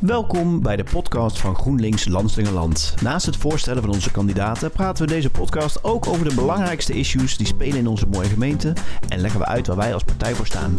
Welkom bij de podcast van GroenLinks Landslingerland. Naast het voorstellen van onze kandidaten praten we deze podcast ook over de belangrijkste issues die spelen in onze mooie gemeente en leggen we uit waar wij als partij voor staan.